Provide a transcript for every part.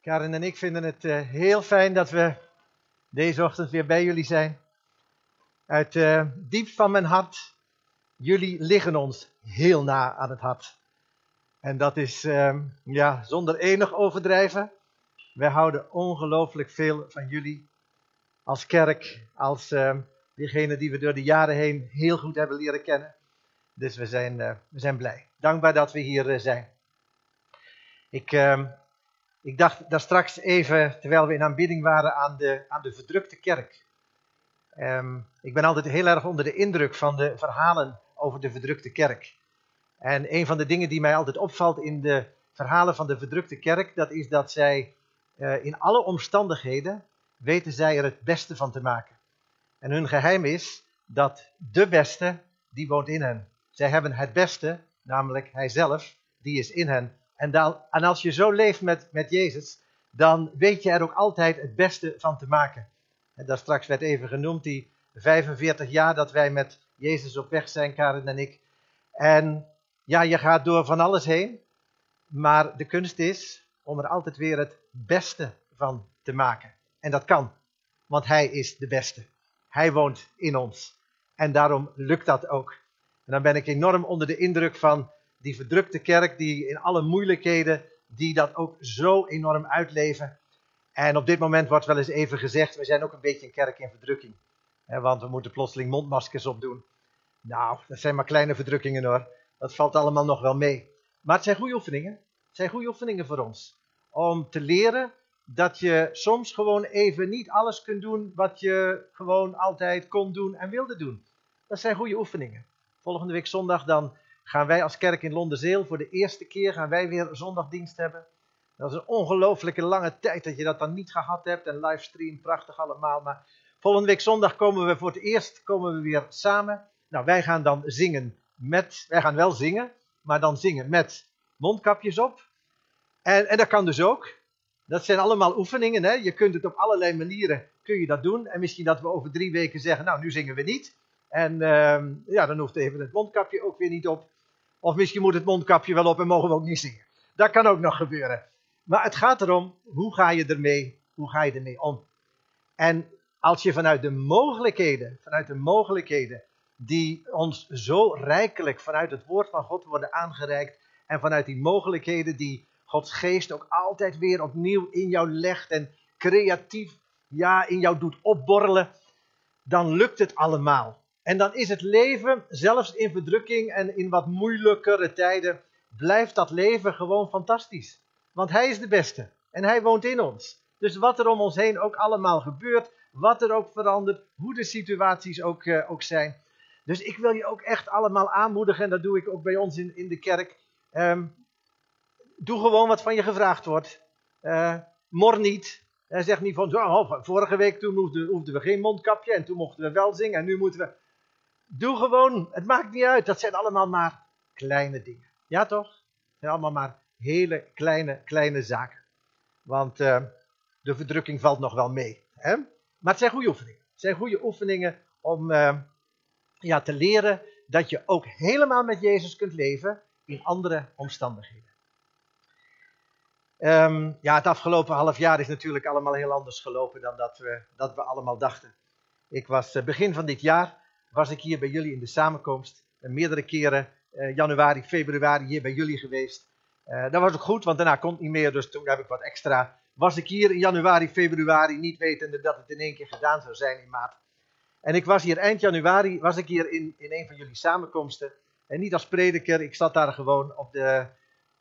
Karin en ik vinden het uh, heel fijn dat we deze ochtend weer bij jullie zijn. Uit uh, diep van mijn hart, jullie liggen ons heel na aan het hart. En dat is uh, ja, zonder enig overdrijven. Wij houden ongelooflijk veel van jullie als kerk, als diegene die we door de jaren heen heel goed hebben leren kennen. Dus we zijn, we zijn blij. Dankbaar dat we hier zijn. Ik ik dacht daar straks even, terwijl we in aanbidding waren, aan de, aan de verdrukte kerk. Um, ik ben altijd heel erg onder de indruk van de verhalen over de verdrukte kerk. En een van de dingen die mij altijd opvalt in de verhalen van de verdrukte kerk, dat is dat zij uh, in alle omstandigheden weten zij er het beste van te maken. En hun geheim is dat de beste, die woont in hen. Zij hebben het beste, namelijk hij zelf, die is in hen. En, dan, en als je zo leeft met, met Jezus, dan weet je er ook altijd het beste van te maken. En dat straks werd even genoemd, die 45 jaar dat wij met Jezus op weg zijn, Karen en ik. En ja, je gaat door van alles heen, maar de kunst is om er altijd weer het beste van te maken. En dat kan, want Hij is de beste. Hij woont in ons. En daarom lukt dat ook. En dan ben ik enorm onder de indruk van die verdrukte kerk, die in alle moeilijkheden, die dat ook zo enorm uitleven. En op dit moment wordt wel eens even gezegd, we zijn ook een beetje een kerk in verdrukking. want we moeten plotseling mondmaskers opdoen. Nou, dat zijn maar kleine verdrukkingen hoor. Dat valt allemaal nog wel mee. Maar het zijn goede oefeningen. Het zijn goede oefeningen voor ons. Om te leren dat je soms gewoon even niet alles kunt doen wat je gewoon altijd kon doen en wilde doen. Dat zijn goede oefeningen. Volgende week zondag dan gaan wij als kerk in Londenzeel voor de eerste keer gaan wij weer zondagdienst hebben. Dat is een ongelooflijke lange tijd dat je dat dan niet gehad hebt. En livestream, prachtig allemaal. Maar volgende week zondag komen we voor het eerst komen we weer samen. Nou, wij gaan dan zingen met, wij gaan wel zingen, maar dan zingen met mondkapjes op. En, en dat kan dus ook. Dat zijn allemaal oefeningen. Hè? Je kunt het op allerlei manieren kun je dat doen. En misschien dat we over drie weken zeggen, nou nu zingen we niet. En uh, ja, dan hoeft even het mondkapje ook weer niet op. Of misschien moet het mondkapje wel op en mogen we ook niet zingen. Dat kan ook nog gebeuren. Maar het gaat erom, hoe ga je ermee, hoe ga je ermee om? En als je vanuit de mogelijkheden, vanuit de mogelijkheden die ons zo rijkelijk vanuit het woord van God worden aangereikt, en vanuit die mogelijkheden die Gods geest ook altijd weer opnieuw in jou legt en creatief ja, in jou doet opborrelen, dan lukt het allemaal. En dan is het leven, zelfs in verdrukking en in wat moeilijkere tijden, blijft dat leven gewoon fantastisch. Want Hij is de beste en Hij woont in ons. Dus wat er om ons heen ook allemaal gebeurt, wat er ook verandert, hoe de situaties ook, uh, ook zijn. Dus ik wil je ook echt allemaal aanmoedigen, en dat doe ik ook bij ons in, in de kerk. Um, doe gewoon wat van je gevraagd wordt. Uh, mor niet. Uh, zeg niet van, zo, vorige week toen hoefden we geen mondkapje en toen mochten we wel zingen en nu moeten we... Doe gewoon, het maakt niet uit. Dat zijn allemaal maar kleine dingen. Ja toch? Het zijn allemaal maar hele kleine, kleine zaken. Want uh, de verdrukking valt nog wel mee. Hè? Maar het zijn goede oefeningen. Het zijn goede oefeningen om uh, ja, te leren dat je ook helemaal met Jezus kunt leven in andere omstandigheden. Um, ja, het afgelopen half jaar is natuurlijk allemaal heel anders gelopen dan dat we, dat we allemaal dachten. Ik was uh, begin van dit jaar was ik hier bij jullie in de samenkomst. En meerdere keren, uh, januari, februari, hier bij jullie geweest. Uh, dat was ook goed, want daarna komt niet meer, dus toen heb ik wat extra. Was ik hier in januari, februari, niet wetende dat het in één keer gedaan zou zijn in maart. En ik was hier eind januari, was ik hier in, in een van jullie samenkomsten. En niet als prediker, ik zat daar gewoon op de,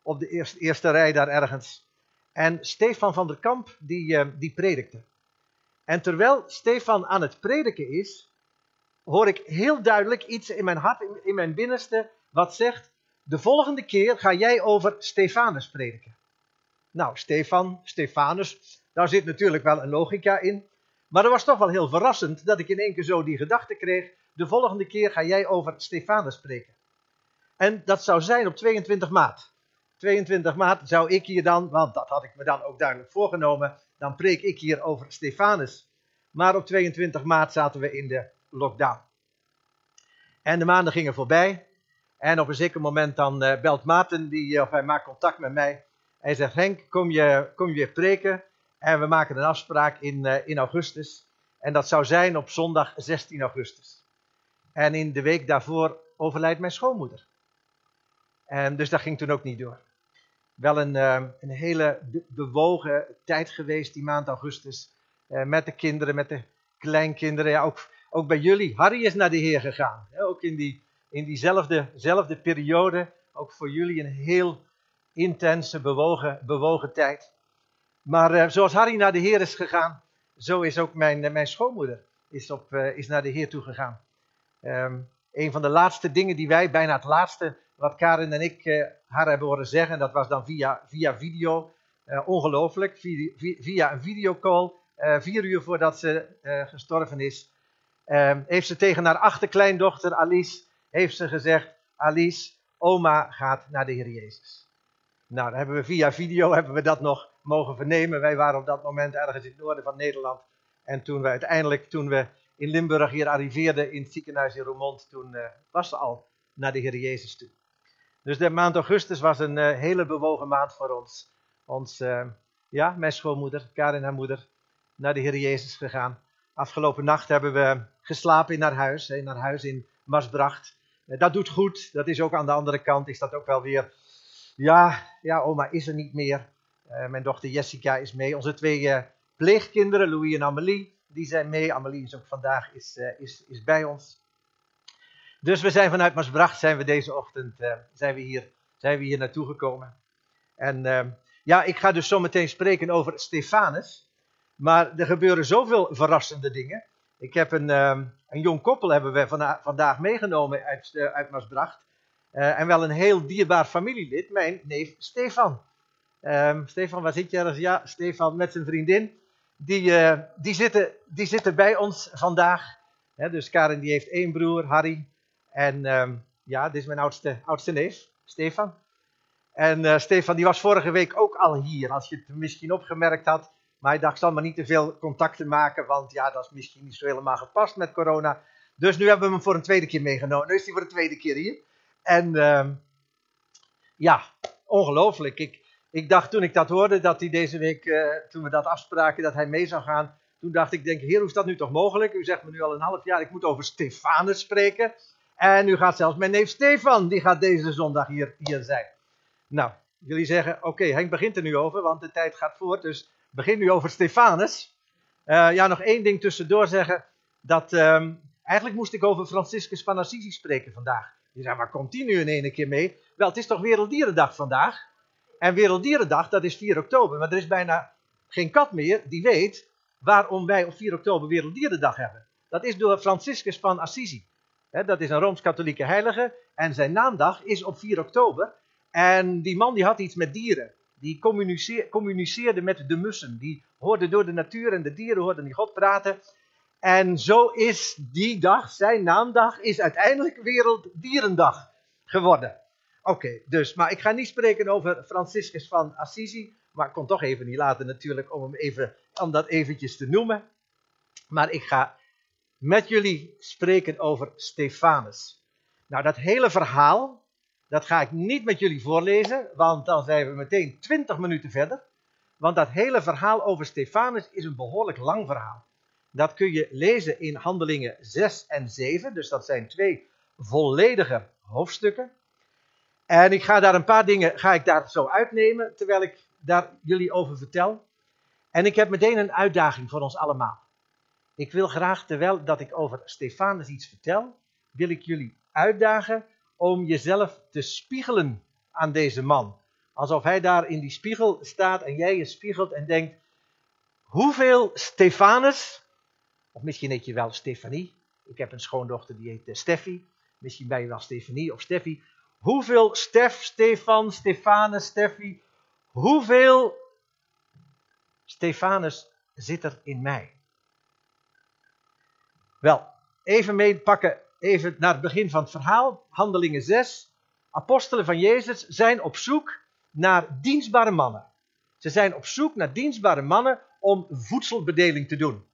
op de eerste, eerste rij daar ergens. En Stefan van der Kamp, die, die predikte. En terwijl Stefan aan het prediken is, hoor ik heel duidelijk iets in mijn hart, in mijn binnenste, wat zegt: De volgende keer ga jij over Stefanus prediken. Nou, Stefan, Stefanus, daar zit natuurlijk wel een logica in. Maar het was toch wel heel verrassend dat ik in één keer zo die gedachte kreeg: De volgende keer ga jij over Stefanus spreken. En dat zou zijn op 22 maart. 22 maart zou ik hier dan, want dat had ik me dan ook duidelijk voorgenomen, dan preek ik hier over Stefanus. Maar op 22 maart zaten we in de lockdown. En de maanden gingen voorbij. En op een zeker moment dan uh, belt Maarten, die, uh, of hij maakt contact met mij. Hij zegt, Henk, kom je, kom je weer preken? En we maken een afspraak in, uh, in augustus. En dat zou zijn op zondag 16 augustus. En in de week daarvoor overlijdt mijn schoonmoeder. En dus dat ging toen ook niet door. Wel een, een hele bewogen tijd geweest, die maand augustus. Met de kinderen, met de kleinkinderen. Ja, ook, ook bij jullie. Harry is naar de Heer gegaan. Ook in, die, in diezelfde periode. Ook voor jullie een heel intense, bewogen, bewogen tijd. Maar uh, zoals Harry naar de Heer is gegaan, zo is ook mijn, mijn schoonmoeder is op, is naar de Heer toe gegaan. Um, een van de laatste dingen die wij, bijna het laatste wat Karin en ik haar hebben horen zeggen, dat was dan via, via video. Ongelooflijk, via, via, een videocall, vier uur voordat ze gestorven is, ehm, heeft ze tegen haar achterkleindochter Alice, heeft ze gezegd, Alice, oma gaat naar de Heer Jezus. Nou, dan hebben we via video hebben we dat nog mogen vernemen. Wij waren op dat moment ergens in het noorden van Nederland. En toen we uiteindelijk, toen we in Limburg hier arriveerden in het ziekenhuis in Roermond, toen was ze al naar de Heer Jezus toe. Dus de maand augustus was een uh, hele bewogen maand voor ons. Ons, uh, ja, mijn schoonmoeder, Karin haar moeder, naar de Heer Jezus gegaan. Afgelopen nacht hebben we geslapen in haar huis, in haar huis in Masbracht. Uh, dat doet goed, dat is ook aan de andere kant, is dat ook wel weer, ja, ja oma is er niet meer. mijn dochter Jessica is mee. Onze twee pleegkinderen, Louis en Amelie, die zijn mee. Amelie is ook vandaag is, is, is bij ons. Dus we zijn vanuit Maasbracht zijn we deze ochtend zijn we hier, zijn we hier naartoe gekomen. En uh, ja, ik ga dus zo meteen spreken over Stefanus. Maar er gebeuren zoveel verrassende dingen. Ik heb een, uh, een jong koppel hebben we vandaag meegenomen uit, uh, uit Maasbracht. en wel een heel dierbaar familielid, mijn neef Stefan. Ehm, Stefan, waar zit je? Ja, Stefan met zijn vriendin. Die, die, zitten, die zitten bij ons vandaag. dus Karin die heeft één broer, Harry. En um, ja, dit is mijn oudste, oudste neef, Stefan. En Stefan die was vorige week ook al hier, als je het misschien opgemerkt had. Maar hij dacht, ik zal maar niet te veel contacten maken, want ja, dat is misschien niet zo helemaal gepast met corona. Dus nu hebben we hem voor een tweede keer meegenomen. Nu is hij voor de tweede keer hier. En uh, ja, ongelooflijk. Ik, ik dacht toen ik dat hoorde, dat hij deze week, uh, toen we dat afspraken, dat hij mee zou gaan. Toen dacht ik, denk, heer, hoe is dat nu toch mogelijk? U zegt me nu al een half jaar, ik moet over Stefanus spreken. En nu gaat zelfs mijn neef Stefan, die gaat deze zondag hier, hier zijn. Nou, jullie zeggen, oké, Henk begint er nu over, want de tijd gaat voort, dus begin nu over Stefanus. Uh, ja, nog één ding tussendoor zeggen, dat um, eigenlijk moest ik over Franciscus van Assisi spreken vandaag. Je zegt, waar komt die nu in één keer mee? Wel, het is toch Werelddierendag vandaag? En Werelddierendag, dat is 4 oktober, maar er is bijna geen kat meer die weet waarom wij op 4 oktober Werelddierendag hebben. Dat is door Franciscus van Assisi dat is een Rooms-Katholieke heilige. En zijn naamdag is op 4 oktober. En die man die had iets met dieren. Die communiceerde met de mussen. Die hoorde door de natuur en de dieren hoorden die God praten. En zo is die dag, zijn naamdag, is uiteindelijk Werelddierendag geworden. Oké, dus, maar ik ga niet spreken over Franciscus van Assisi. Maar ik kon toch even niet laten natuurlijk om hem even, om dat eventjes te noemen. Maar ik ga met jullie spreken over Stefanus. Nou, dat hele verhaal, dat ga ik niet met jullie voorlezen, want dan zijn we meteen 20 minuten verder. Want dat hele verhaal over Stefanus is een behoorlijk lang verhaal. Dat kun je lezen in Handelingen 6 en 7, dus dat zijn twee volledige hoofdstukken. En ik ga daar een paar dingen ga ik daar zo uitnemen, terwijl ik daar jullie over vertel. En ik heb meteen een uitdaging voor ons allemaal. Ik wil graag, terwijl dat ik over Stefanus iets vertel, wil ik jullie uitdagen om jezelf te spiegelen aan deze man. Alsof hij daar in die spiegel staat en jij je spiegelt en denkt, hoeveel Stefanus, of misschien heet je wel Stefanie, ik heb een schoondochter die heet eh, Steffi, misschien ben je wel Stefanie of Steffi, hoeveel Stef, Stefan, Stefanus, Steffi, hoeveel Stefanus zit er in mij? Wel, even meepakken, even naar het begin van het verhaal. Handelingen 6. Apostelen van Jezus zijn op zoek naar dienstbare mannen. Ze zijn op zoek naar dienstbare mannen om voedselbedeling te doen.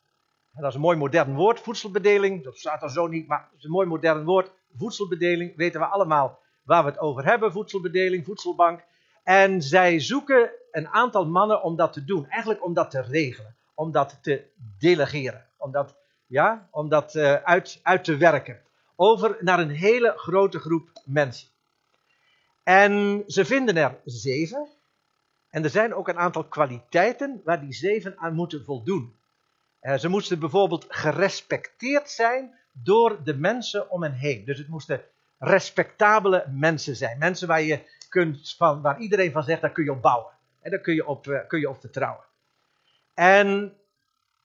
Dat is een mooi modern woord, voedselbedeling. Dat staat er zo niet, maar het is een mooi modern woord. Voedselbedeling, weten we allemaal waar we het over hebben. Voedselbedeling, voedselbank. En zij zoeken een aantal mannen om dat te doen. Eigenlijk om dat te regelen. Om dat te delegeren. Om dat, ja, om dat uh, uit, uit te werken. Over naar een hele grote groep mensen. En ze vinden er zeven. En er zijn ook een aantal kwaliteiten waar die zeven aan moeten voldoen. Uh, ze moesten bijvoorbeeld gerespecteerd zijn door de mensen om hen heen. Dus het moesten respectabele mensen zijn. Mensen waar, je kunt van, waar iedereen van zegt, daar kun je op bouwen. En daar kun je op, uh, kun je op vertrouwen. En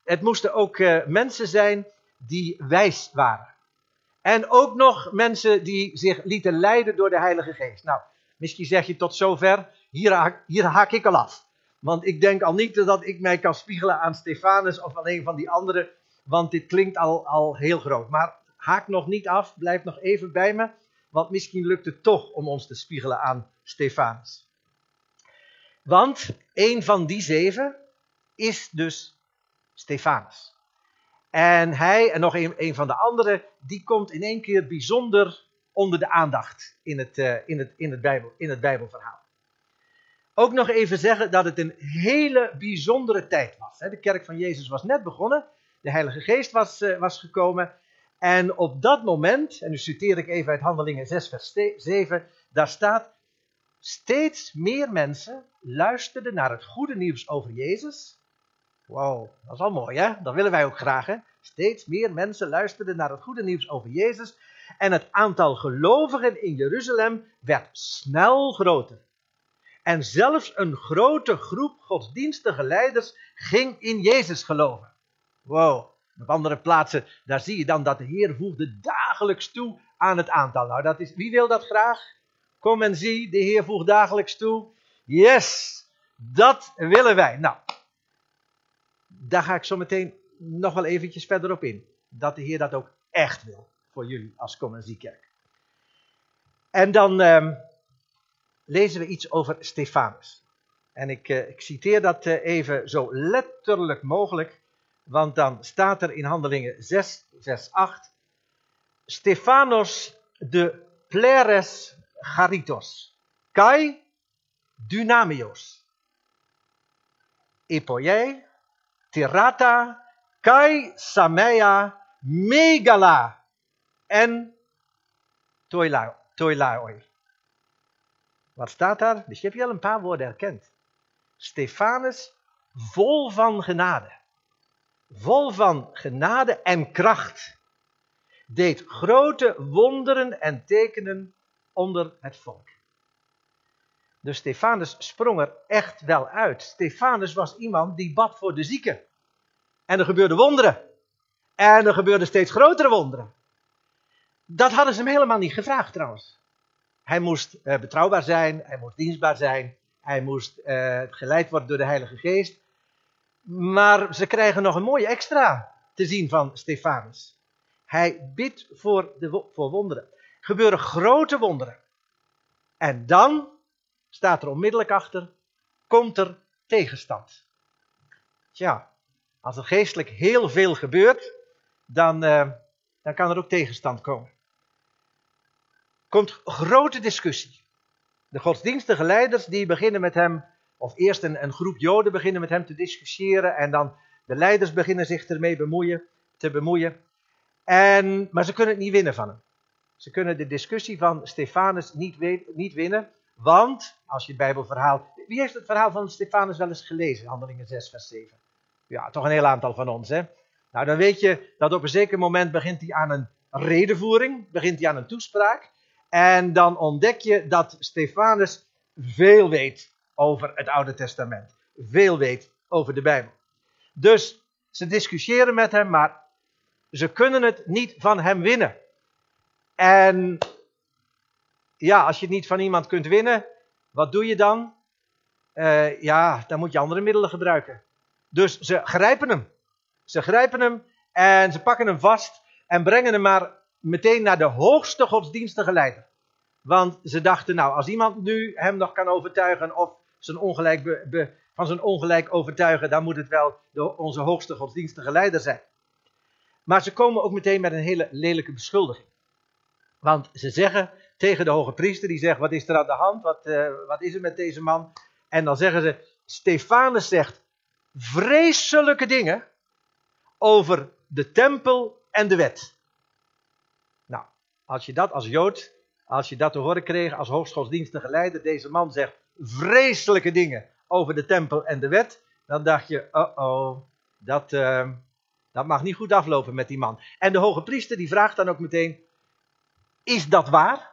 het moesten ook uh, mensen zijn die wijs waren. En ook nog mensen die zich lieten leiden door de Heilige Geest. Nou, misschien zeg je tot zover, hier haak, hier haak ik al af. Want ik denk al niet dat ik mij kan spiegelen aan Stefanus of aan een van die anderen. Want dit klinkt al, al heel groot. Maar haak nog niet af, blijf nog even bij me. Want misschien lukt het toch om ons te spiegelen aan Stefanus. Want een van die zeven is dus Stefanus. En hij en nog een, van de anderen, die komt in één keer bijzonder onder de aandacht in het, uh, in het, in het, Bijbel, in het Bijbelverhaal. Ook nog even zeggen dat het een hele bijzondere tijd was. De kerk van Jezus was net begonnen. De Heilige Geest was, uh, was gekomen. En op dat moment, en nu citeer ik even uit Handelingen 6, vers 7, daar staat: Steeds meer mensen luisterden naar het goede nieuws over Jezus. Wow, dat is al mooi hè? Dat willen wij ook graag? Steeds meer mensen luisterden naar het goede nieuws over Jezus. En het aantal gelovigen in Jeruzalem werd snel groter. En zelfs een grote groep godsdienstige leiders ging in Jezus geloven. Wow. Op andere plaatsen, daar zie je dan dat de Heer voegde dagelijks toe aan het aantal. Nou, dat is, wie wil dat graag? Kom en zie, de Heer voegt dagelijks toe. Yes, dat willen wij. Nou, daar ga ik zo meteen nog wel eventjes verder op in. Dat de Heer dat ook echt wil voor jullie als Kom en dan um, lezen we iets over Stefanus. En ik, uh, ik citeer dat uh, even zo letterlijk mogelijk. Want dan staat er in Handelingen 6, vers 8. Stefanos de pleres charitos. Kai dynamios. Epoiei, tirata, kai samea, megala en toilaoi. Wat staat daar? Dus je hebt al een paar woorden herkend. Stefanus vol van genade vol van genade en kracht, deed grote wonderen en tekenen onder het volk. Dus Stefanus sprong er echt wel uit. Stefanus was iemand die bad voor de zieken. En er gebeurden wonderen. En er gebeurden steeds grotere wonderen. Dat hadden ze hem helemaal niet gevraagd trouwens. Hij moest uh, betrouwbaar zijn, hij moest dienstbaar zijn, hij moest uh, geleid worden door de Heilige Geest. Maar ze krijgen nog een mooie extra te zien van Stefanus. Hij bidt voor, de, voor wonderen. Gebeuren grote wonderen. En dan staat er onmiddellijk achter, komt er tegenstand. Tja, als er geestelijk heel veel gebeurt, dan, uh, dan kan er ook tegenstand komen. Komt grote discussie. De godsdienstige leiders die beginnen met hem of eerst een, een, groep Joden beginnen met hem te discussiëren en dan de leiders beginnen zich ermee bemoeien, te bemoeien. En, maar ze kunnen het niet winnen van hem. Ze kunnen de discussie van Stefanus niet, niet winnen, want als je het Bijbelverhaal. Wie heeft het verhaal van Stefanus wel eens gelezen? Handelingen 6, vers 7. Ja, toch een heel aantal van ons, hè? Nou, dan weet je dat op een zeker moment begint hij aan een redenvoering, begint hij aan een toespraak. En dan ontdek je dat Stefanus veel weet over het Oude Testament. Veel weet over de Bijbel. Dus ze discussiëren met hem, maar ze kunnen het niet van hem winnen. En ja, als je het niet van iemand kunt winnen, wat doe je dan? Uh, ja, dan moet je andere middelen gebruiken. Dus ze grijpen hem. Ze grijpen hem en ze pakken hem vast en brengen hem maar meteen naar de hoogste godsdienstige leider. Want ze dachten, nou, als iemand nu hem nog kan overtuigen of zijn ongelijk van zijn ongelijk overtuigen, dan moet het wel onze hoogste godsdienstige leider zijn. Maar ze komen ook meteen met een hele lelijke beschuldiging. Want ze zeggen tegen de hoge priester. Die zegt, wat is er aan de hand? Wat, eh, wat is er met deze man? En dan zeggen ze, Stefanus zegt vreselijke dingen over de tempel en de wet. Nou, als je dat als Jood, als je dat te horen kreeg als hoogschootsdienstige leider, deze man zegt vreselijke dingen over de tempel en de wet, dan dacht je, oh oh, dat, uh, dat mag niet goed aflopen met die man. En de hoge priester die vraagt dan ook meteen, is dat waar?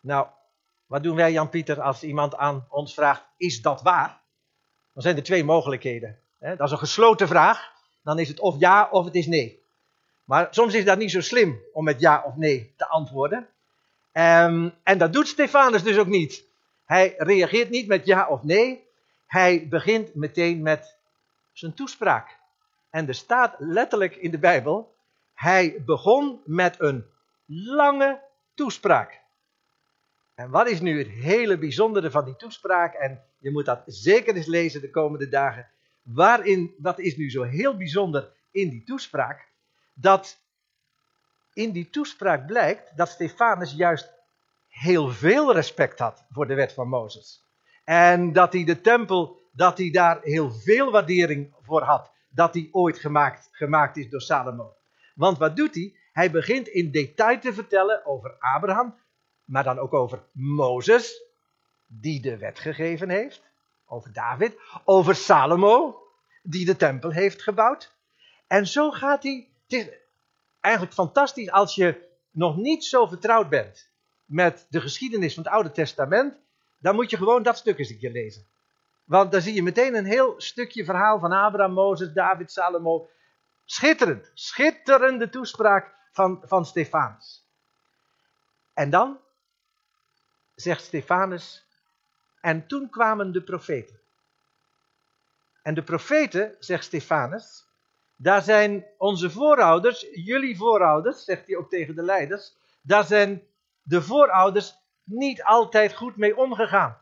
Nou, wat doen wij Jan-Pieter als iemand aan ons vraagt, is dat waar? Dan zijn er twee mogelijkheden. Dat is een gesloten vraag, dan is het of ja of het is nee. Maar soms is dat niet zo slim om met ja of nee te antwoorden. Um, en dat doet Stefanus dus ook niet. Hij reageert niet met ja of nee. Hij begint meteen met zijn toespraak. En er staat letterlijk in de Bijbel: hij begon met een lange toespraak. En wat is nu het hele bijzondere van die toespraak? En je moet dat zeker eens lezen de komende dagen. Waarin, wat is nu zo heel bijzonder in die toespraak? Dat in die toespraak blijkt dat Stefanus juist heel veel respect had voor de wet van Mozes. En dat hij de tempel, dat hij daar heel veel waardering voor had. Dat hij ooit gemaakt, gemaakt is door Salomo. Want wat doet hij? Hij begint in detail te vertellen over Abraham, maar dan ook over Mozes, die de wet gegeven heeft. Over David, over Salomo, die de tempel heeft gebouwd. En zo gaat hij. Het is eigenlijk fantastisch als je nog niet zo vertrouwd bent met de geschiedenis van het Oude Testament, dan moet je gewoon dat stuk eens een keer lezen. Want dan zie je meteen een heel stukje verhaal van Abraham, Mozes, David, Salomo. Schitterend, schitterende toespraak van, van Stefanus. En dan zegt Stefanus, en toen kwamen de profeten. En de profeten, zegt Stefanus, daar zijn onze voorouders, jullie voorouders, zegt hij ook tegen de leiders, daar zijn de voorouders niet altijd goed mee omgegaan.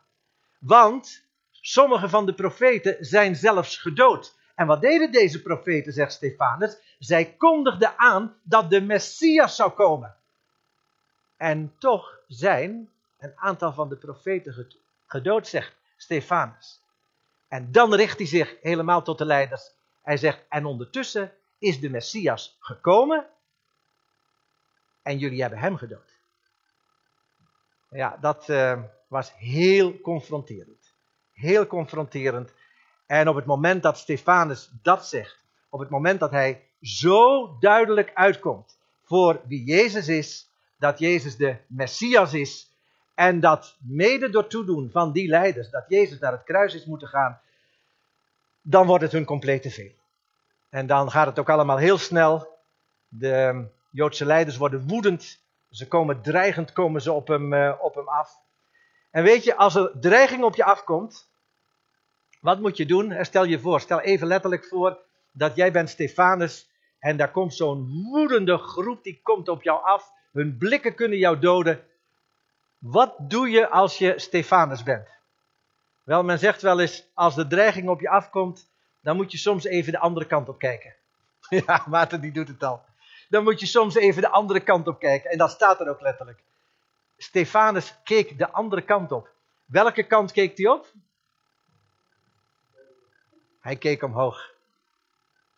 Want sommige van de profeten zijn zelfs gedood. En wat deden deze profeten, zegt Stefanus? Zij kondigden aan dat de Messias zou komen. En toch zijn een aantal van de profeten gedood, zegt Stefanus. En dan richt hij zich helemaal tot de leiders. Hij zegt, en ondertussen is de Messias gekomen en jullie hebben hem gedood. Ja, dat uh, was heel confronterend. Heel confronterend. En op het moment dat Stefanus dat zegt, op het moment dat hij zo duidelijk uitkomt voor wie Jezus is, dat Jezus de Messias is, en dat mede door toedoen van die leiders, dat Jezus naar het kruis is moeten gaan, dan wordt het hun complete veel. En dan gaat het ook allemaal heel snel. De Joodse leiders worden woedend ze komen dreigend komen ze op hem, uh, op hem af. En weet je, als er dreiging op je afkomt, wat moet je doen? Stel je voor, stel even letterlijk voor dat jij bent Stefanus en daar komt zo'n woedende groep die komt op jou af. Hun blikken kunnen jou doden. Wat doe je als je Stefanus bent? Wel, men zegt wel eens, als de dreiging op je afkomt, dan moet je soms even de andere kant op kijken. Ja, Maarten die doet het al dan moet je soms even de andere kant op kijken. En dat staat er ook letterlijk. Stefanus keek de andere kant op. Welke kant keek hij op? Hij keek omhoog.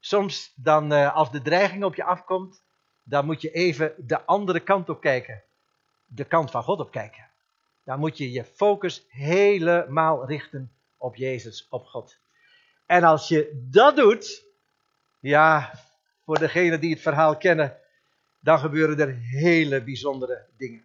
Soms dan, eh, als de dreiging op je afkomt, dan moet je even de andere kant op kijken. De kant van God op kijken. Dan moet je je focus helemaal richten op Jezus, op God. En als je dat doet, ja, voor degenen die het verhaal kennen, dan gebeuren er hele bijzondere dingen.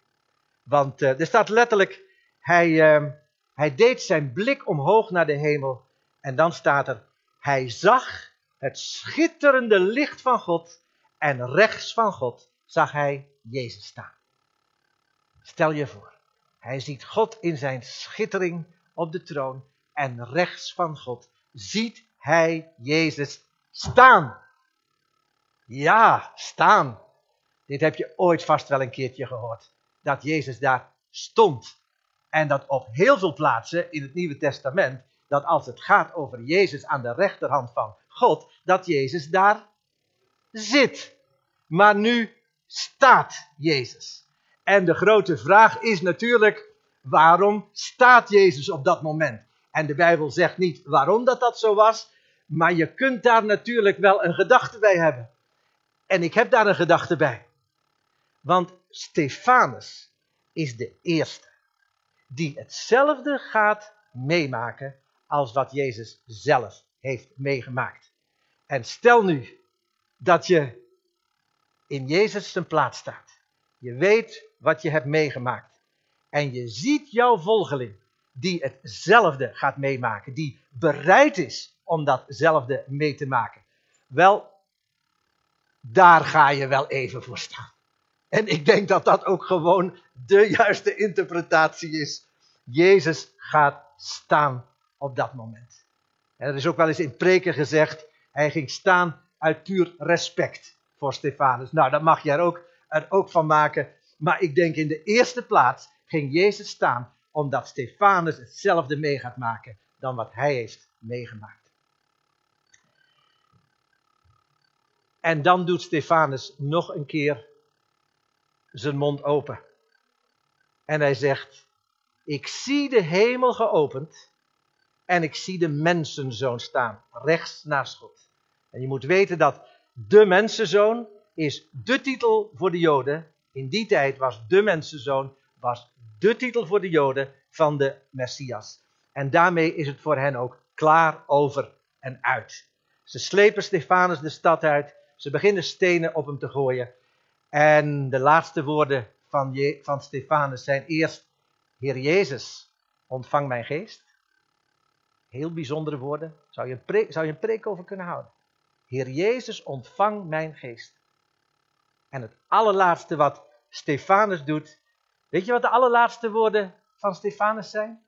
Want uh, er staat letterlijk, hij, uh, hij deed zijn blik omhoog naar de hemel en dan staat er, hij zag het schitterende licht van God en rechts van God zag hij Jezus staan. Stel je voor, hij ziet God in zijn schittering op de troon en rechts van God ziet hij Jezus staan. Ja, staan. Dit heb je ooit vast wel een keertje gehoord. Dat Jezus daar stond. En dat op heel veel plaatsen in het Nieuwe Testament, dat als het gaat over Jezus aan de rechterhand van God, dat Jezus daar zit. Maar nu staat Jezus. En de grote vraag is natuurlijk, waarom staat Jezus op dat moment? En de Bijbel zegt niet waarom dat dat zo was, maar je kunt daar natuurlijk wel een gedachte bij hebben. En ik heb daar een gedachte bij. Want Stefanus is de eerste die hetzelfde gaat meemaken als wat Jezus zelf heeft meegemaakt. En stel nu dat je in Jezus zijn plaats staat. Je weet wat je hebt meegemaakt. En je ziet jouw volgeling die hetzelfde gaat meemaken. Die bereid is om datzelfde mee te maken. Wel, daar ga je wel even voor staan. En ik denk dat dat ook gewoon de juiste interpretatie is. Jezus gaat staan op dat moment. En er is ook wel eens in preken gezegd, hij ging staan uit puur respect voor Stefanus. Nou, dat mag er ook, er ook van maken. Maar ik denk in de eerste plaats ging Jezus staan omdat Stefanus hetzelfde mee gaat maken dan wat hij heeft meegemaakt. En dan doet Stefanus nog een keer zijn mond open. En hij zegt: Ik zie de hemel geopend en ik zie de mensenzoon staan, rechts naast God. En je moet weten dat de mensenzoon is de titel voor de Joden. In die tijd was de mensenzoon was de titel voor de Joden van de Messias. En daarmee is het voor hen ook klaar over en uit. Ze slepen Stefanus de stad uit. Ze beginnen stenen op hem te gooien. En de laatste woorden van, van Stefanus zijn eerst: Heer Jezus, ontvang mijn geest. Heel bijzondere woorden. Zou je, een zou je een preek over kunnen houden? Heer Jezus, ontvang mijn geest. En het allerlaatste wat Stefanus doet. Weet je wat de allerlaatste woorden van Stefanus zijn?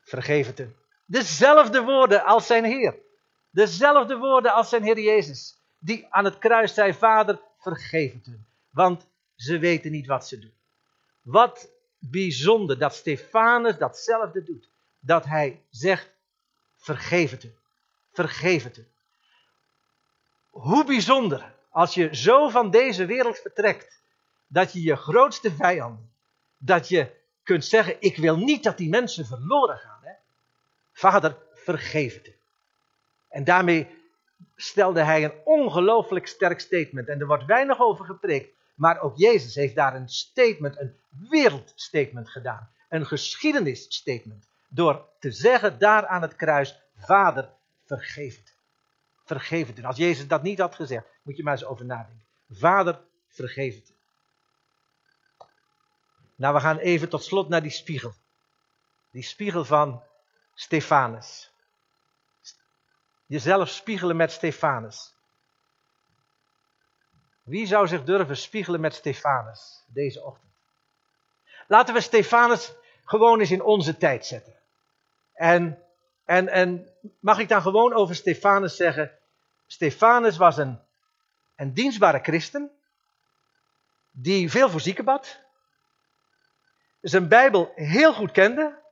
Vergeef het hem. Dezelfde woorden als zijn Heer. Dezelfde woorden als zijn Heer Jezus. Die aan het kruis zei: Vader, vergeef het hun. Want ze weten niet wat ze doen. Wat bijzonder dat Stefanus datzelfde doet. Dat hij zegt, vergeef het. Vergeef het. Hoe bijzonder als je zo van deze wereld vertrekt. Dat je je grootste vijanden, dat je kunt zeggen, ik wil niet dat die mensen verloren gaan. Hè? Vader, vergeef het. En daarmee stelde hij een ongelooflijk sterk statement. En er wordt weinig over gepreekt. Maar ook Jezus heeft daar een statement, een wereldstatement gedaan. Een geschiedenisstatement. Door te zeggen daar aan het kruis, Vader, vergeef het. Vergeef het. Als Jezus dat niet had gezegd, moet je maar eens over nadenken. Vader, vergeef het. Nou, we gaan even tot slot naar die spiegel. Die spiegel van Stefanus jezelf spiegelen met Stefanus. Wie zou zich durven spiegelen met Stefanus deze ochtend? Laten we Stefanus gewoon eens in onze tijd zetten. En, en, en mag ik dan gewoon over Stefanus zeggen? Stefanus was een, een dienstbare christen. Die veel voor zieken bad. Zijn Bijbel heel goed kende.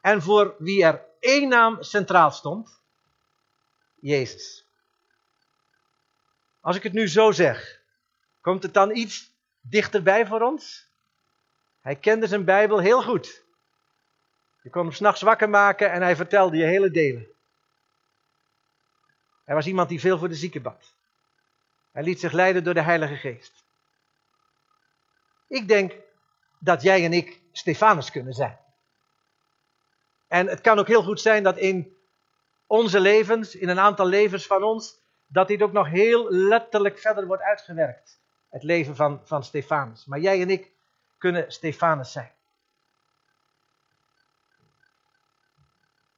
En voor wie er één naam centraal stond. Jezus. Als ik het nu zo zeg, komt het dan iets dichterbij voor ons? Hij kende zijn Bijbel heel goed. Je kon hem s'nachts wakker maken en hij vertelde je hele delen. Hij was iemand die veel voor de zieken bad. Hij liet zich leiden door de Heilige Geest. Ik denk dat jij en ik Stefanus kunnen zijn. En het kan ook heel goed zijn dat in onze levens, in een aantal levens van ons, dat dit ook nog heel letterlijk verder wordt uitgewerkt. Het leven van, van Stefanus. Maar jij en ik kunnen Stefanus zijn.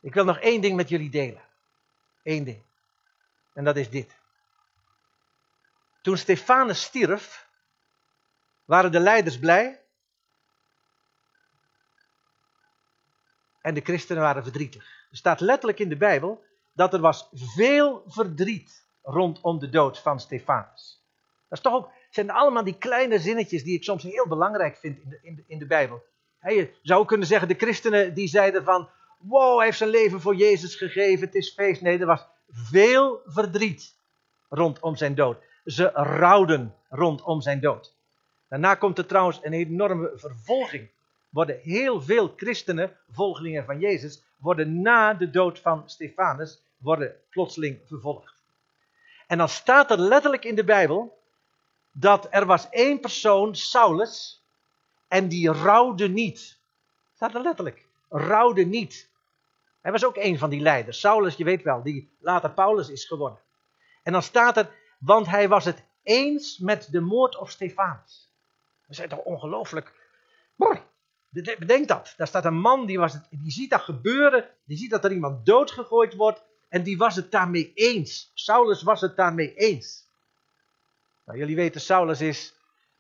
Ik wil nog één ding met jullie delen. Eén ding. En dat is dit. Toen Stefanus stierf, waren de leiders blij. En de christenen waren verdrietig. Er staat letterlijk in de Bijbel dat er was veel verdriet rondom de dood van Stefanus. Dat is toch ook, zijn allemaal die kleine zinnetjes die ik soms heel belangrijk vind in de, in de, in de Bijbel. je zou kunnen zeggen, de christenen die zeiden van, wow, hij heeft zijn leven voor Jezus gegeven, het is feest. Nee, er was veel verdriet rondom zijn dood. Ze rouwden rondom zijn dood. Daarna komt er trouwens een enorme vervolging. Worden heel veel christenen, volgelingen van Jezus, worden na de dood van Stefanus, worden plotseling vervolgd. En dan staat er letterlijk in de Bijbel dat er was één persoon, Saulus, en die rouwde niet. Staat er letterlijk, rouwde niet. Hij was ook een van die leiders. Saulus, je weet wel, die later Paulus is geworden. En dan staat er, want hij was het eens met de moord op Stefanus. Dat is toch ongelooflijk. Bedenk dat. Daar staat een man die, was het, die ziet dat gebeuren. Die ziet dat er iemand doodgegooid wordt. En die was het daarmee eens. Saulus was het daarmee eens. Nou, jullie weten, Saulus is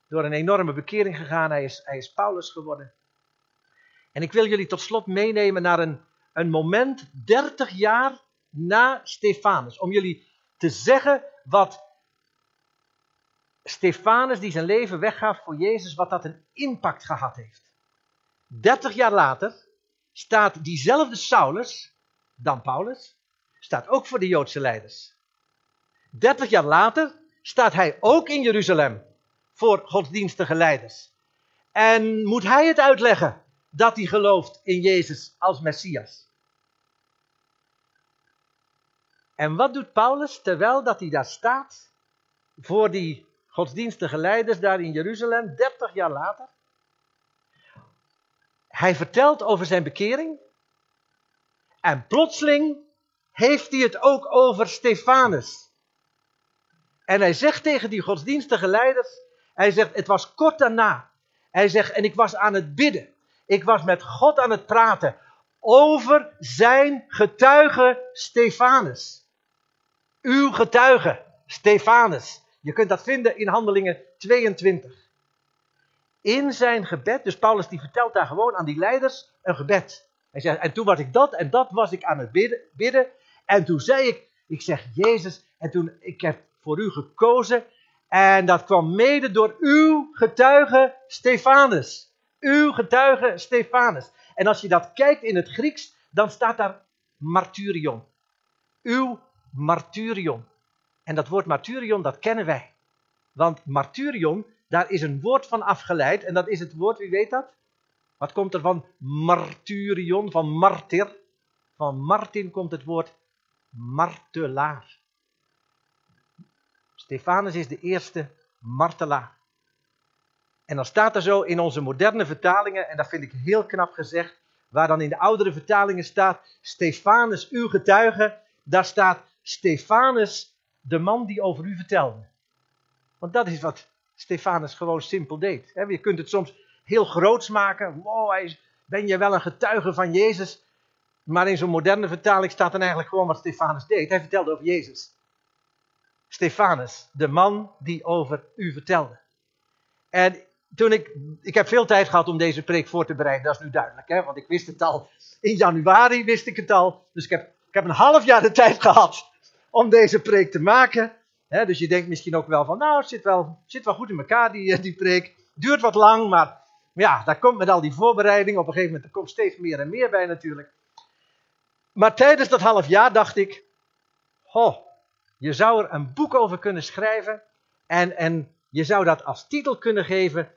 door een enorme bekering gegaan. Hij is, hij is Paulus geworden. En ik wil jullie tot slot meenemen naar een, een moment, 30 jaar na Stefanus. Om jullie te zeggen wat Stefanus, die zijn leven weggaf voor Jezus, wat dat een impact gehad heeft. 30 jaar later staat diezelfde Saulus, dan Paulus, staat ook voor de Joodse leiders. 30 jaar later staat hij ook in Jeruzalem voor godsdienstige leiders. En moet hij het uitleggen dat hij gelooft in Jezus als Messias. En wat doet Paulus terwijl dat hij daar staat voor die godsdienstige leiders daar in Jeruzalem, 30 jaar later? Hij vertelt over zijn bekering en plotseling heeft hij het ook over Stefanus. En hij zegt tegen die godsdienstige leiders, hij zegt, het was kort daarna. Hij zegt, en ik was aan het bidden. Ik was met God aan het praten over zijn getuige Stefanus. Uw getuige Stefanus. Je kunt dat vinden in Handelingen 22. In zijn gebed, dus Paulus die vertelt daar gewoon aan die leiders een gebed. Hij zegt, en toen was ik dat en dat was ik aan het bidden, bidden. En toen zei ik, ik zeg Jezus, en toen ik heb voor u gekozen. En dat kwam mede door uw getuige Stefanus. Uw getuige Stefanus. En als je dat kijkt in het Grieks, dan staat daar martyrion. Uw martyrion. En dat woord martyrion, dat kennen wij. Want martyrion, daar is een woord van afgeleid. En dat is het woord, wie weet dat? Wat komt er van martyrion, van martyr? Van Martin komt het woord martelaar. Stefanus is de eerste martelaar. En dan staat er zo in onze moderne vertalingen, en dat vind ik heel knap gezegd, waar dan in de oudere vertalingen staat, Stefanus, uw getuige, daar staat Stefanus, de man die over u vertelde. Want dat is wat Stefanus gewoon simpel deed. Je kunt het soms heel groots maken. Wow, ben je wel een getuige van Jezus? Maar in zo'n moderne vertaling staat dan eigenlijk gewoon wat Stefanus deed. Hij vertelde over Jezus. Stefanus, de man die over u vertelde. En toen ik, ik heb veel tijd gehad om deze preek voor te bereiden, dat is nu duidelijk, hè? want ik wist het al. In januari wist ik het al, dus ik heb, ik heb een half jaar de tijd gehad om deze preek te maken. Hè? Dus je denkt misschien ook wel van, nou, het zit wel, zit wel goed in elkaar, die, die preek. Duurt wat lang, maar ja, daar komt met al die voorbereiding, op een gegeven moment er komt steeds meer en meer bij natuurlijk. Maar tijdens dat half jaar dacht ik, oh, je zou er een boek over kunnen schrijven en, en je zou dat als titel kunnen geven,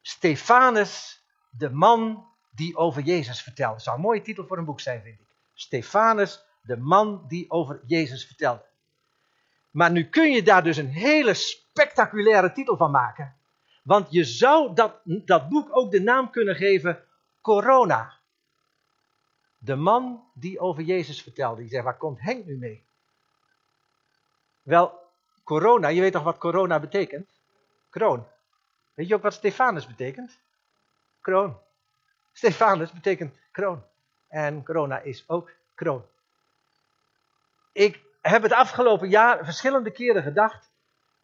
Stefanus, de man die over Jezus vertelde. Dat zou een mooie titel voor een boek zijn, vind ik. Stefanus, de man die over Jezus vertelde. Maar nu kun je daar dus een hele spectaculaire titel van maken. Want je zou dat, dat boek ook de naam kunnen geven Corona. De man die over Jezus vertelde. Die zei, waar komt Henk nu mee? Wel, corona, je weet toch wat corona betekent? Kroon. Weet je ook wat Stefanus betekent? Kroon. Stefanus betekent kroon. En corona is ook kroon. Ik heb het afgelopen jaar verschillende keren gedacht.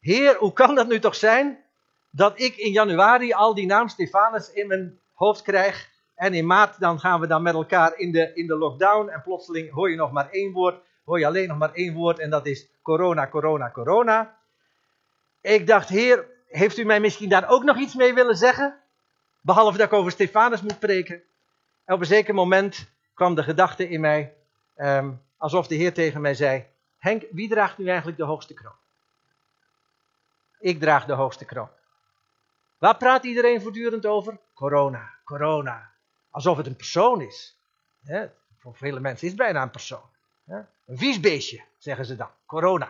Heer, hoe kan dat nu toch zijn dat ik in januari al die naam Stefanus in mijn hoofd krijg. En in maart dan gaan we dan met elkaar in de, in de lockdown. En plotseling hoor je nog maar één woord. Hoor je alleen nog maar één woord. En dat is corona, corona, corona. Ik dacht, heer, heeft u mij misschien daar ook nog iets mee willen zeggen? Behalve dat ik over Stefanus moet preken. En op een zeker moment kwam de gedachte in mij. Ehm, alsof de heer tegen mij zei. Henk, wie draagt nu eigenlijk de hoogste kroon? Ik draag de hoogste kroon. Waar praat iedereen voortdurend over? Corona, corona. Alsof het een persoon is. Voor vele mensen is het bijna een persoon. Een vies beestje, zeggen ze dan. Corona.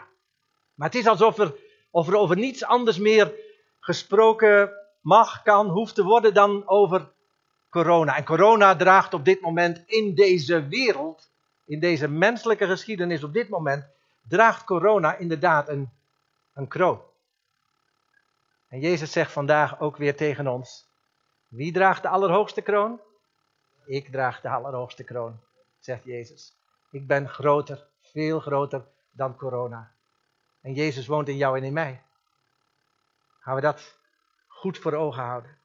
Maar het is alsof er, of er over niets anders meer gesproken mag, kan, hoeft te worden dan over corona. En corona draagt op dit moment in deze wereld, in deze menselijke geschiedenis op dit moment, draagt corona inderdaad een, een kroon. En Jezus zegt vandaag ook weer tegen ons: Wie draagt de allerhoogste kroon? Ik draag de allerhoogste kroon, zegt Jezus. Ik ben groter, veel groter dan corona. En Jezus woont in jou en in mij. Gaan we dat goed voor ogen houden.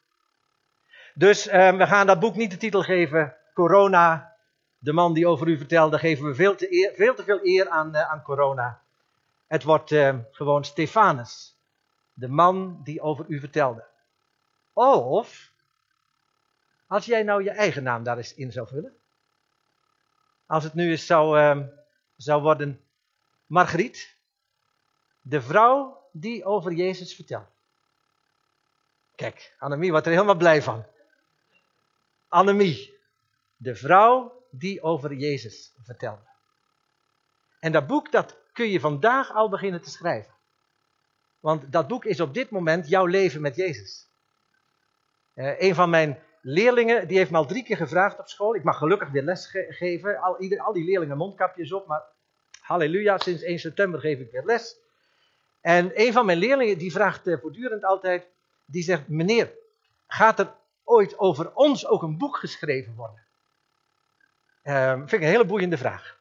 Dus eh, we gaan dat boek niet de titel geven: Corona, de man die over u vertelde. Geven we veel te, veel, te veel eer aan, uh, aan corona. Het wordt uh, gewoon Stefanus, de man die over u vertelde. Of, als jij nou je eigen naam daar eens in zou vullen. Als het nu eens zou, uh, zou worden Margriet, de vrouw die over Jezus vertelt. Kijk, Annemie wordt er helemaal blij van. Annemie, de vrouw die over Jezus vertelde. En dat boek, dat kun je vandaag al beginnen te schrijven. Want dat boek is op dit moment jouw leven met Jezus. Uh, een van mijn leerlingen, die heeft me al drie keer gevraagd op school. Ik mag gelukkig weer les geven. Al, ieder, al die leerlingen mondkapjes op, maar halleluja, sinds 1 september geef ik weer les. En een van mijn leerlingen, die vraagt uh, voortdurend altijd, die zegt, meneer, gaat er ooit over ons ook een boek geschreven worden? Uh, vind ik een hele boeiende vraag.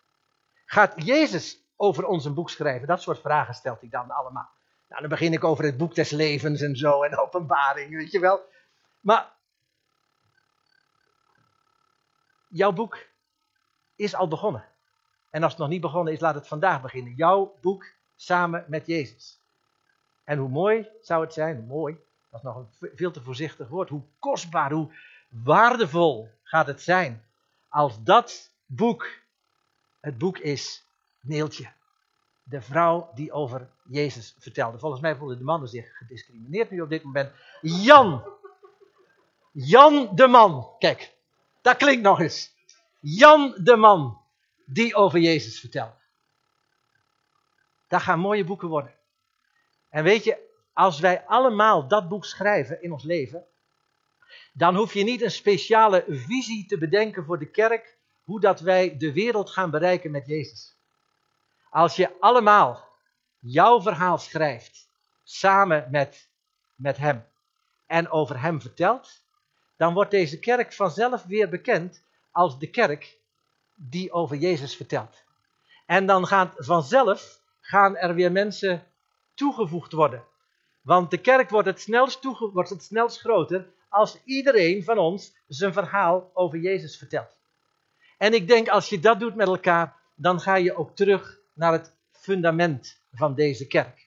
Gaat Jezus over ons een boek schrijven? Dat soort vragen stelt hij dan allemaal. Nou, dan begin ik over het boek des levens en zo en openbaring, weet je wel. Maar jouw boek is al begonnen. En als het nog niet begonnen is, laat het vandaag beginnen. Jouw boek samen met Jezus. En hoe mooi zou het zijn, mooi, dat nog een veel te voorzichtig woord, hoe kostbaar, hoe waardevol gaat het zijn als dat boek het boek is, Neeltje. De vrouw die over Jezus vertelde. Volgens mij voelen de mannen zich gediscrimineerd nu op dit moment. Jan. Jan de man. Kijk, dat klinkt nog eens. Jan de man die over Jezus vertelde. Dat gaan mooie boeken worden. En weet je, als wij allemaal dat boek schrijven in ons leven, dan hoef je niet een speciale visie te bedenken voor de kerk, hoe dat wij de wereld gaan bereiken met Jezus. Als je allemaal jouw verhaal schrijft, samen met, met Hem, en over Hem vertelt, dan wordt deze kerk vanzelf weer bekend als de kerk die over Jezus vertelt. En dan gaat vanzelf gaan er weer mensen toegevoegd worden. Want de kerk wordt het snelst, wordt het snelst groter als iedereen van ons zijn verhaal over Jezus vertelt. En ik denk als je dat doet met elkaar, dan ga je ook terug naar het fundament van deze kerk.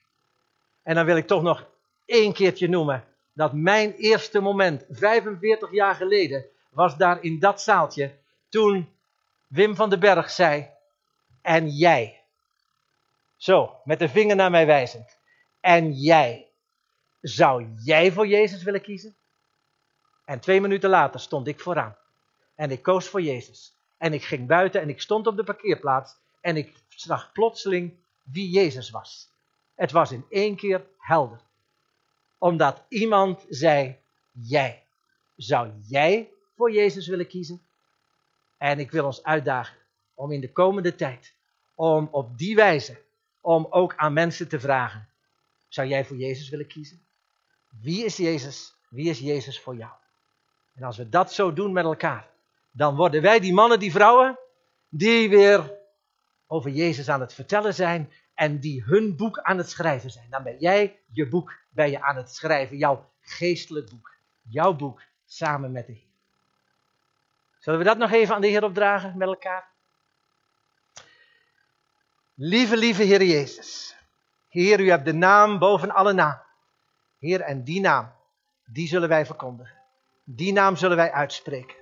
En dan wil ik toch nog één keertje noemen dat mijn eerste moment, 45 jaar geleden, was daar in dat zaaltje toen Wim van den Berg zei, en jij. Zo, met de vinger naar mij wijzend. En jij. Zou jij voor Jezus willen kiezen? En twee minuten later stond ik vooraan. En ik koos voor Jezus. En ik ging buiten en ik stond op de parkeerplaats. En ik zag plotseling wie Jezus was. Het was in één keer helder. Omdat iemand zei, jij. Zou jij voor Jezus willen kiezen? En ik wil ons uitdagen om in de komende tijd, om op die wijze, om ook aan mensen te vragen. Zou jij voor Jezus willen kiezen? Wie is Jezus? Wie is Jezus voor jou? En als we dat zo doen met elkaar, dan worden wij die mannen, die vrouwen, die weer over Jezus aan het vertellen zijn en die hun boek aan het schrijven zijn. Dan ben jij je boek ben je aan het schrijven, jouw geestelijk boek, jouw boek samen met de Heer. Zullen we dat nog even aan de Heer opdragen met elkaar? Lieve, lieve Heer Jezus. Heer, u hebt de naam boven alle naam. Heer, en die naam, die zullen wij verkondigen. Die naam zullen wij uitspreken.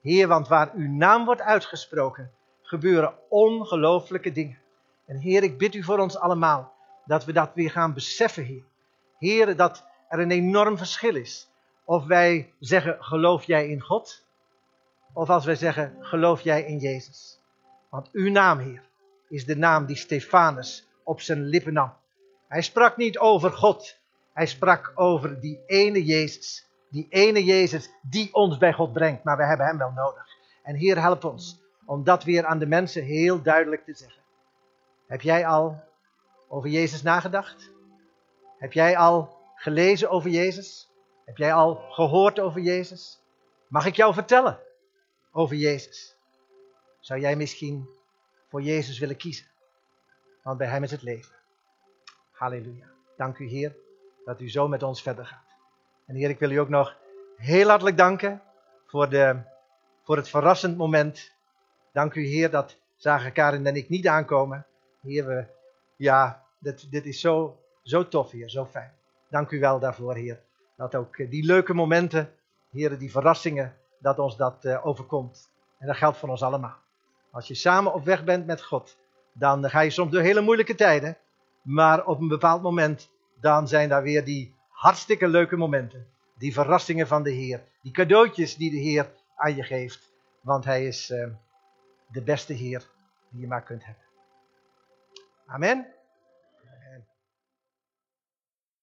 Heer, want waar uw naam wordt uitgesproken, gebeuren ongelooflijke dingen. En Heer, ik bid u voor ons allemaal dat we dat weer gaan beseffen, Heer. Heer, dat er een enorm verschil is of wij zeggen geloof jij in God, of als wij zeggen geloof jij in Jezus. Want uw naam, Heer, is de naam die Stefanus op zijn lippen nam. Hij sprak niet over God, hij sprak over die ene Jezus. Die ene Jezus die ons bij God brengt, maar we hebben hem wel nodig. En Heer, help ons om dat weer aan de mensen heel duidelijk te zeggen. Heb jij al over Jezus nagedacht? Heb jij al gelezen over Jezus? Heb jij al gehoord over Jezus? Mag ik jou vertellen over Jezus? Zou jij misschien voor Jezus willen kiezen? Want bij Hem is het leven. Halleluja. Dank u Heer dat u zo met ons verder gaat. En Heer, ik wil u ook nog heel hartelijk danken voor, de, voor het verrassend moment. Dank u Heer dat zagen Karin en ik niet aankomen. Heer, we, ja, dit, dit is zo, zo tof hier, zo fijn. Dank u wel daarvoor, Heer. Dat ook die leuke momenten, Heer, die verrassingen, dat ons dat uh, overkomt. En dat geldt voor ons allemaal. Als je samen op weg bent met God, dan ga je soms door hele moeilijke tijden. Maar op een bepaald moment, dan zijn daar weer die hartstikke leuke momenten. Die verrassingen van de Heer. Die cadeautjes die de Heer aan je geeft. Want Hij is uh, de beste Heer die je maar kunt hebben. Amen.